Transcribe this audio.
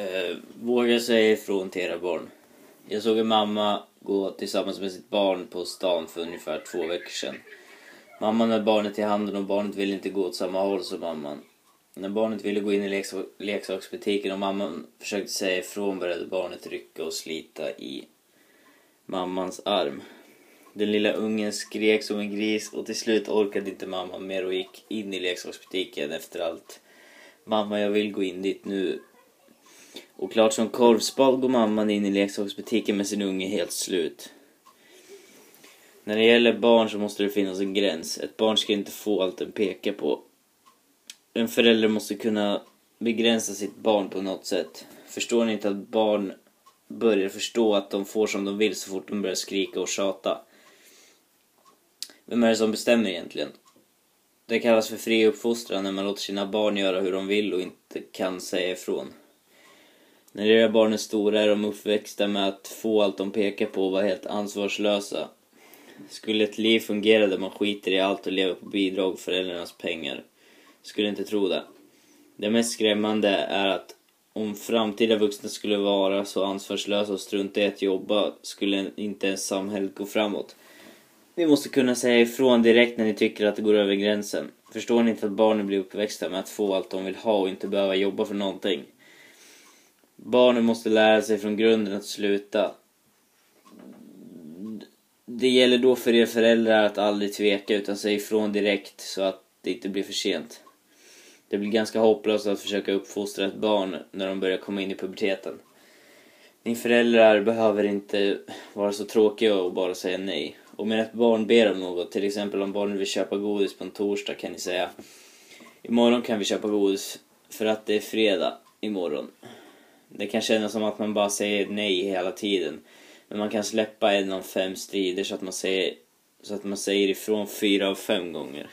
Eh, våga säga ifrån till era barn. Jag såg en mamma gå tillsammans med sitt barn på stan för ungefär två veckor sedan. Mamman höll barnet i handen och barnet ville inte gå åt samma håll som mamman. När barnet ville gå in i leks leksaksbutiken och mamman försökte säga ifrån började barnet rycka och slita i mammans arm. Den lilla ungen skrek som en gris och till slut orkade inte mamman mer och gick in i leksaksbutiken efter allt. Mamma, jag vill gå in dit nu. Och klart som korvspad går mamman in i leksaksbutiken med sin unge helt slut. När det gäller barn så måste det finnas en gräns. Ett barn ska inte få allt den pekar på. En förälder måste kunna begränsa sitt barn på något sätt. Förstår ni inte att barn börjar förstå att de får som de vill så fort de börjar skrika och tjata? Vem är det som bestämmer egentligen? Det kallas för fri uppfostran när man låter sina barn göra hur de vill och inte kan säga ifrån. När era barn är stora är de uppväxta med att få allt de pekar på och vara helt ansvarslösa. Skulle ett liv fungera där man skiter i allt och lever på bidrag och föräldrarnas pengar? Skulle inte tro det. Det mest skrämmande är att om framtida vuxna skulle vara så ansvarslösa och strunta i att jobba skulle inte ens samhället gå framåt. Ni måste kunna säga ifrån direkt när ni tycker att det går över gränsen. Förstår ni inte att barnen blir uppväxta med att få allt de vill ha och inte behöva jobba för någonting? Barnen måste lära sig från grunden att sluta. Det gäller då för er föräldrar att aldrig tveka utan säga ifrån direkt så att det inte blir för sent. Det blir ganska hopplöst att försöka uppfostra ett barn när de börjar komma in i puberteten. Ni föräldrar behöver inte vara så tråkiga och bara säga nej. Om ett barn ber om något, till exempel om barnet vill köpa godis på en torsdag kan ni säga Imorgon kan vi köpa godis för att det är fredag imorgon. Det kan kännas som att man bara säger nej hela tiden. Men man kan släppa en av fem strider så att man säger, så att man säger ifrån fyra av fem gånger.